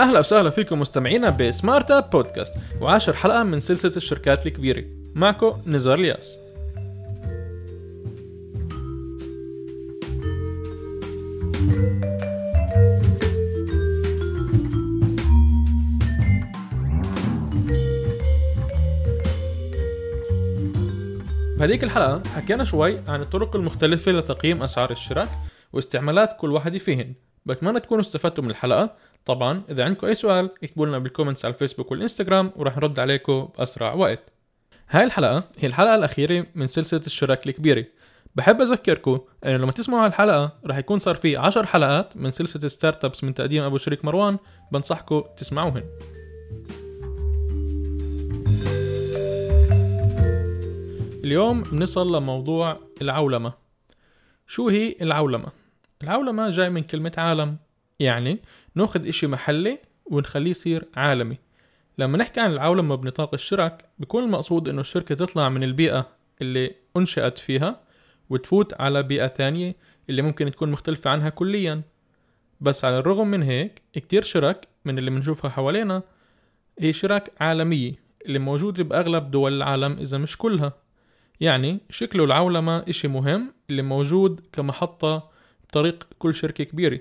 أهلا وسهلا فيكم مستمعينا بسمارت اب بودكاست وعاشر حلقة من سلسلة الشركات الكبيرة. معكم نزار الياس. بهديك الحلقة حكينا شوي عن الطرق المختلفة لتقييم أسعار الشراك واستعمالات كل واحد فيهن. بتمنى تكونوا استفدتوا من الحلقة. طبعا إذا عندكم أي سؤال اكتبوا لنا بال comments على الفيسبوك والإنستغرام وراح نرد عليكم بأسرع وقت. هاي الحلقة هي الحلقة الأخيرة من سلسلة الشرك الكبيرة. بحب أذكركم إنه لما تسمعوا هالحلقة رح يكون صار في 10 حلقات من سلسلة startups من تقديم أبو شريك مروان بنصحكم تسمعوهن. اليوم بنصل لموضوع العولمة. شو هي العولمة؟ العولمة جاي من كلمة عالم يعني ناخذ إشي محلي ونخليه يصير عالمي. لما نحكي عن العولمة بنطاق الشرك بيكون المقصود إنه الشركة تطلع من البيئة اللي أنشأت فيها وتفوت على بيئة تانية اللي ممكن تكون مختلفة عنها كليا. بس على الرغم من هيك كتير شرك من اللي بنشوفها حوالينا هي شرك عالمية اللي موجودة بأغلب دول العالم إذا مش كلها. يعني شكله العولمة إشي مهم اللي موجود كمحطة بطريق كل شركة كبيرة.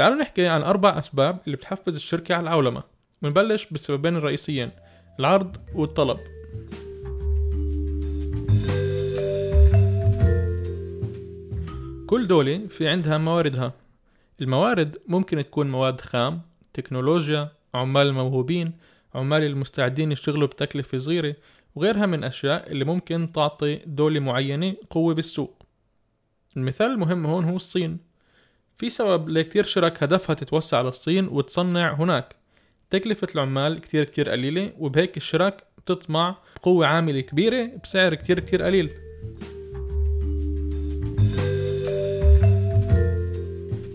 تعالوا نحكي عن أربع أسباب اللي بتحفز الشركة على العولمة. بنبلش بالسببين الرئيسيين العرض والطلب. كل دولة في عندها مواردها. الموارد ممكن تكون مواد خام تكنولوجيا عمال الموهوبين عمال المستعدين يشتغلوا بتكلفة صغيرة وغيرها من أشياء اللي ممكن تعطي دولة معينة قوة بالسوق. المثال المهم هون هو الصين. في سبب لكتير شرك هدفها تتوسع للصين وتصنع هناك. تكلفة العمال كتير كتير قليلة وبهيك الشرك بتطمع بقوة عاملة كبيرة بسعر كتير كتير قليل.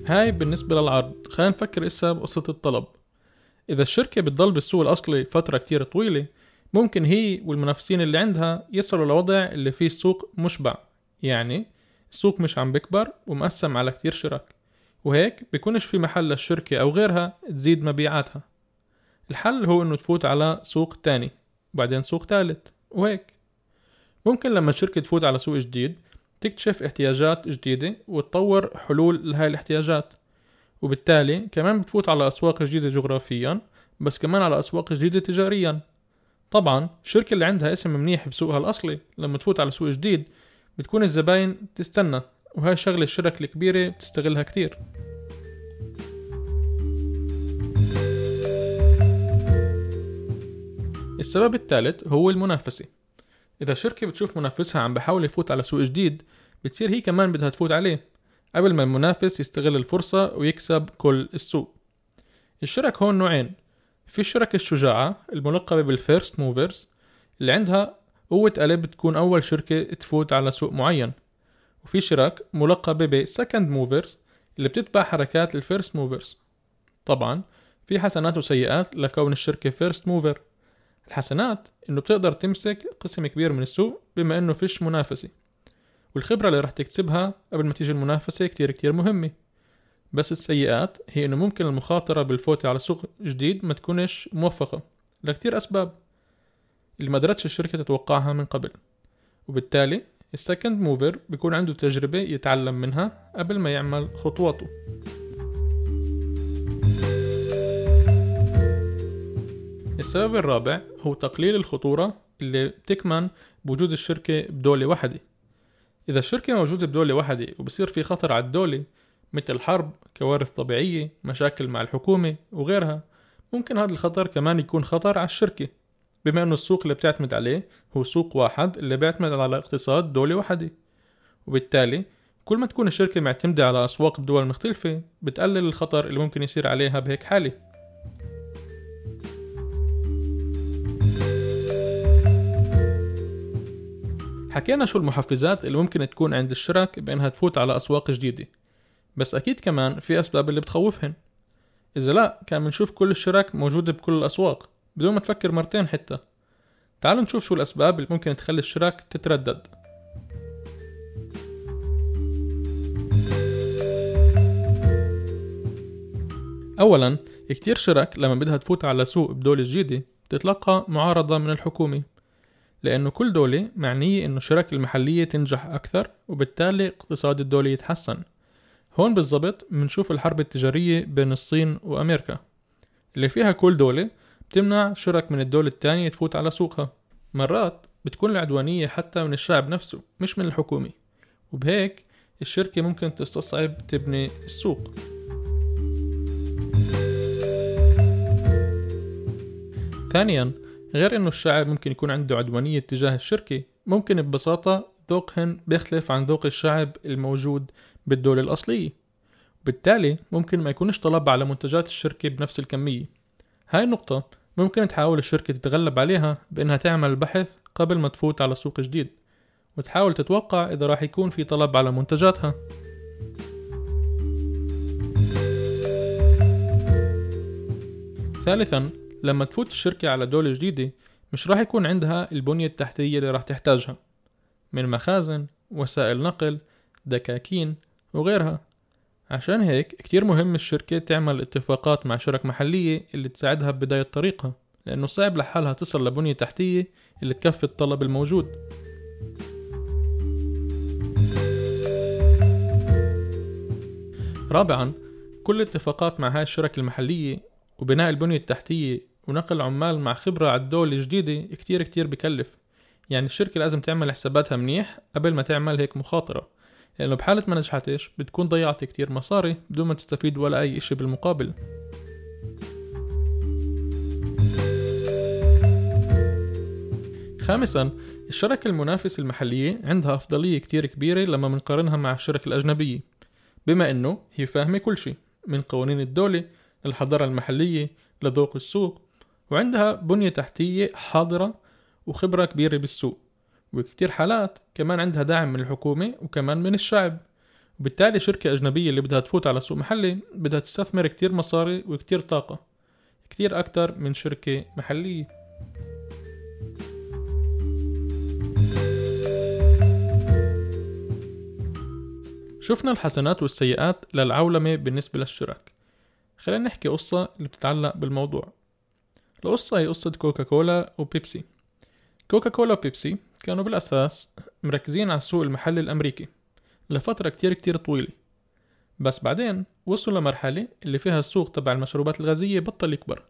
هاي بالنسبة للعرض. خلينا نفكر إسا بقصة الطلب. إذا الشركة بتضل بالسوق الأصلي فترة كتير طويلة ممكن هي والمنافسين اللي عندها يصلوا لوضع اللي فيه السوق مشبع. يعني السوق مش عم بكبر ومقسم على كتير شرك. وهيك بيكونش في محل للشركة أو غيرها تزيد مبيعاتها. الحل هو إنه تفوت على سوق تاني وبعدين سوق تالت وهيك. ممكن لما الشركة تفوت على سوق جديد تكتشف احتياجات جديدة وتطور حلول لهاي الاحتياجات. وبالتالي كمان بتفوت على أسواق جديدة جغرافيا بس كمان على أسواق جديدة تجاريا. طبعا الشركة اللي عندها اسم منيح بسوقها الأصلي لما تفوت على سوق جديد بتكون الزباين تستنى. وهاي شغلة الشرك الكبيرة بتستغلها كتير. السبب الثالث هو المنافسة. إذا شركة بتشوف منافسها عم بحاول يفوت على سوق جديد بتصير هي كمان بدها تفوت عليه قبل ما المنافس يستغل الفرصة ويكسب كل السوق. الشرك هون نوعين. في الشركة الشجاعة الملقبة بال first movers اللي عندها قوة قلب تكون أول شركة تفوت على سوق معين. وفي شرك ملقبة ب second movers اللي بتتبع حركات ال first movers طبعا في حسنات وسيئات لكون الشركة first mover الحسنات إنه بتقدر تمسك قسم كبير من السوق بما إنه فيش منافسة. والخبرة اللي رح تكسبها قبل ما تيجي المنافسة كتير كتير مهمة. بس السيئات هي إنه ممكن المخاطرة بالفوت على سوق جديد ما تكونش موفقة لكتير أسباب. اللي ما قدرتش الشركة تتوقعها من قبل. وبالتالي ال second mover بيكون عنده تجربة يتعلم منها قبل ما يعمل خطواته. السبب الرابع هو تقليل الخطورة اللي بتكمن بوجود الشركة بدولة واحدة إذا الشركة موجودة بدولة واحدة وبصير في خطر على الدولة مثل حرب كوارث طبيعية مشاكل مع الحكومة وغيرها ممكن هذا الخطر كمان يكون خطر على الشركة. بما أنه السوق اللي بتعتمد عليه هو سوق واحد اللي بيعتمد على اقتصاد دولة واحدة وبالتالي كل ما تكون الشركة معتمدة على أسواق بدول مختلفة بتقلل الخطر اللي ممكن يصير عليها بهيك حالة. حكينا شو المحفزات اللي ممكن تكون عند الشرك بأنها تفوت على أسواق جديدة. بس أكيد كمان في أسباب اللي بتخوفهن. إذا لا كان بنشوف كل الشرك موجودة بكل الأسواق. بدون ما تفكر مرتين حتى. تعالوا نشوف شو الأسباب اللي ممكن تخلي الشراك تتردد. أولا كتير شرك لما بدها تفوت على سوق بدولة جديدة بتتلقى معارضة من الحكومة. لأنه كل دولة معنية إنه الشرك المحلية تنجح أكثر وبالتالي اقتصاد الدولة يتحسن. هون بالضبط منشوف الحرب التجارية بين الصين وأمريكا. اللي فيها كل دولة بتمنع شرك من الدولة التانية تفوت على سوقها. مرات بتكون العدوانية حتى من الشعب نفسه مش من الحكومة. وبهيك الشركة ممكن تستصعب تبني السوق. ثانيا غير إنه الشعب ممكن يكون عنده عدوانية تجاه الشركة ممكن ببساطة ذوقهن بيختلف عن ذوق الشعب الموجود بالدولة الأصلية. بالتالي ممكن ما يكونش طلب على منتجات الشركة بنفس الكمية. هاي النقطة ممكن تحاول الشركة تتغلب عليها بأنها تعمل بحث قبل ما تفوت على سوق جديد وتحاول تتوقع إذا راح يكون في طلب على منتجاتها. ثالثا لما تفوت الشركة على دولة جديدة مش راح يكون عندها البنية التحتية اللي راح تحتاجها من مخازن وسائل نقل دكاكين وغيرها. عشان هيك كتير مهم الشركة تعمل اتفاقات مع شرك محلية اللي تساعدها ببداية طريقها لأنه صعب لحالها تصل لبنية تحتية اللي تكفي الطلب الموجود. رابعا كل الاتفاقات مع هاي الشركة المحلية وبناء البنية التحتية ونقل عمال مع خبرة على الدولة الجديدة كتير كتير بكلف. يعني الشركة لازم تعمل حساباتها منيح قبل ما تعمل هيك مخاطرة. لأنه بحالة ما نجحتش بتكون ضيعت كتير مصاري بدون ما تستفيد ولا أي إشي بالمقابل. خامسا الشركة المنافسة المحلية عندها أفضلية كتير كبيرة لما منقارنها مع الشركة الأجنبية. بما إنه هي فاهمة كل شي من قوانين الدولة للحضارة المحلية لذوق السوق وعندها بنية تحتية حاضرة وخبرة كبيرة بالسوق. وكتير حالات كمان عندها دعم من الحكومة وكمان من الشعب. وبالتالي شركة أجنبية اللي بدها تفوت على سوق محلي بدها تستثمر كتير مصاري وكتير طاقة. كتير أكتر من شركة محلية. شفنا الحسنات والسيئات للعولمة بالنسبة للشرك خلينا نحكي قصة اللي بتتعلق بالموضوع. القصة هي قصة كوكا كولا وبيبسي. كوكا كولا وبيبسي كانوا بالأساس مركزين على السوق المحلي الأمريكي لفترة كتير كتير طويلة. بس بعدين وصلوا لمرحلة اللي فيها السوق تبع المشروبات الغازية بطل يكبر.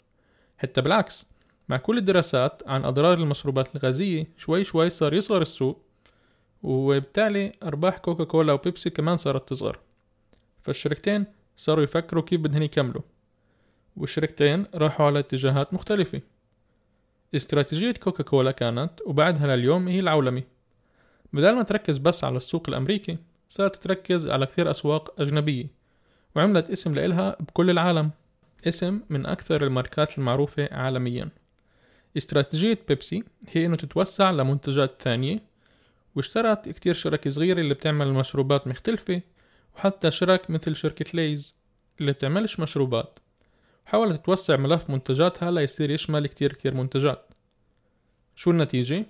حتى بالعكس مع كل الدراسات عن أضرار المشروبات الغازية شوي شوي صار يصغر السوق وبالتالي أرباح كوكا كولا وبيبسي كمان صارت تصغر. فالشركتين صاروا يفكروا كيف بدهن يكملوا والشركتين راحوا على اتجاهات مختلفة. استراتيجية كوكا كولا كانت وبعدها لليوم هي العولمة. بدل ما تركز بس على السوق الأمريكي صارت تركز على كثير أسواق أجنبية وعملت اسم لإلها بكل العالم. اسم من أكثر الماركات المعروفة عالميا. استراتيجية بيبسي هي إنه تتوسع لمنتجات ثانية واشترت كتير شركة صغيرة اللي بتعمل مشروبات مختلفة وحتى شرك مثل شركة ليز اللي بتعملش مشروبات. حاولت توسع ملف منتجاتها ليصير يشمل كتير كتير منتجات. شو النتيجة؟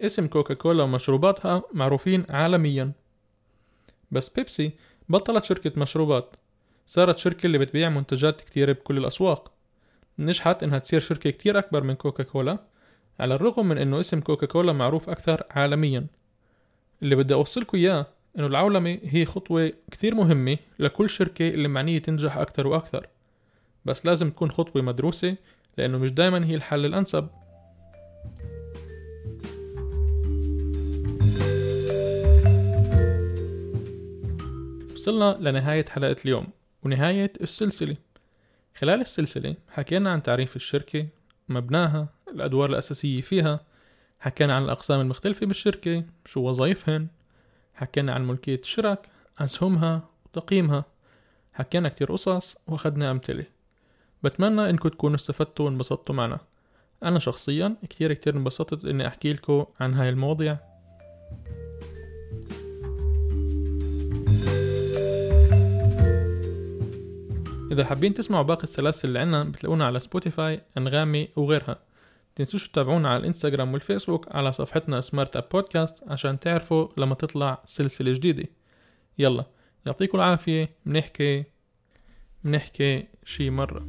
اسم كوكا كولا ومشروباتها معروفين عالميا. بس بيبسي بطلت شركة مشروبات. صارت شركة اللي بتبيع منتجات كتيرة بكل الأسواق. نجحت إنها تصير شركة كتير أكبر من كوكا كولا على الرغم من إنه اسم كوكا كولا معروف أكثر عالميا. اللي بدي أوصلكوا إياه إنه العولمة هي خطوة كتير مهمة لكل شركة اللي معنية تنجح أكتر وأكثر. بس لازم تكون خطوة مدروسة لأنه مش دايما هي الحل الأنسب. وصلنا لنهاية حلقة اليوم ونهاية السلسلة. خلال السلسلة حكينا عن تعريف الشركة مبناها الأدوار الأساسية فيها حكينا عن الأقسام المختلفة بالشركة شو وظائفهن حكينا عن ملكية الشرك أسهمها وتقييمها حكينا كتير قصص وأخدنا أمثلة. بتمنى إنكم تكونوا استفدتوا وانبسطتوا معنا. أنا شخصيا كتير كتير انبسطت إني أحكي لكم عن هاي المواضيع. إذا حابين تسمعوا باقي السلاسل اللي عنا بتلاقونا على Spotify أنغامي وغيرها. تنسوش تتابعونا على الإنستغرام والفيسبوك على صفحتنا Startup Podcast عشان تعرفوا لما تطلع سلسلة جديدة. يلا يعطيكم العافية بنحكي بنحكي شي مرة.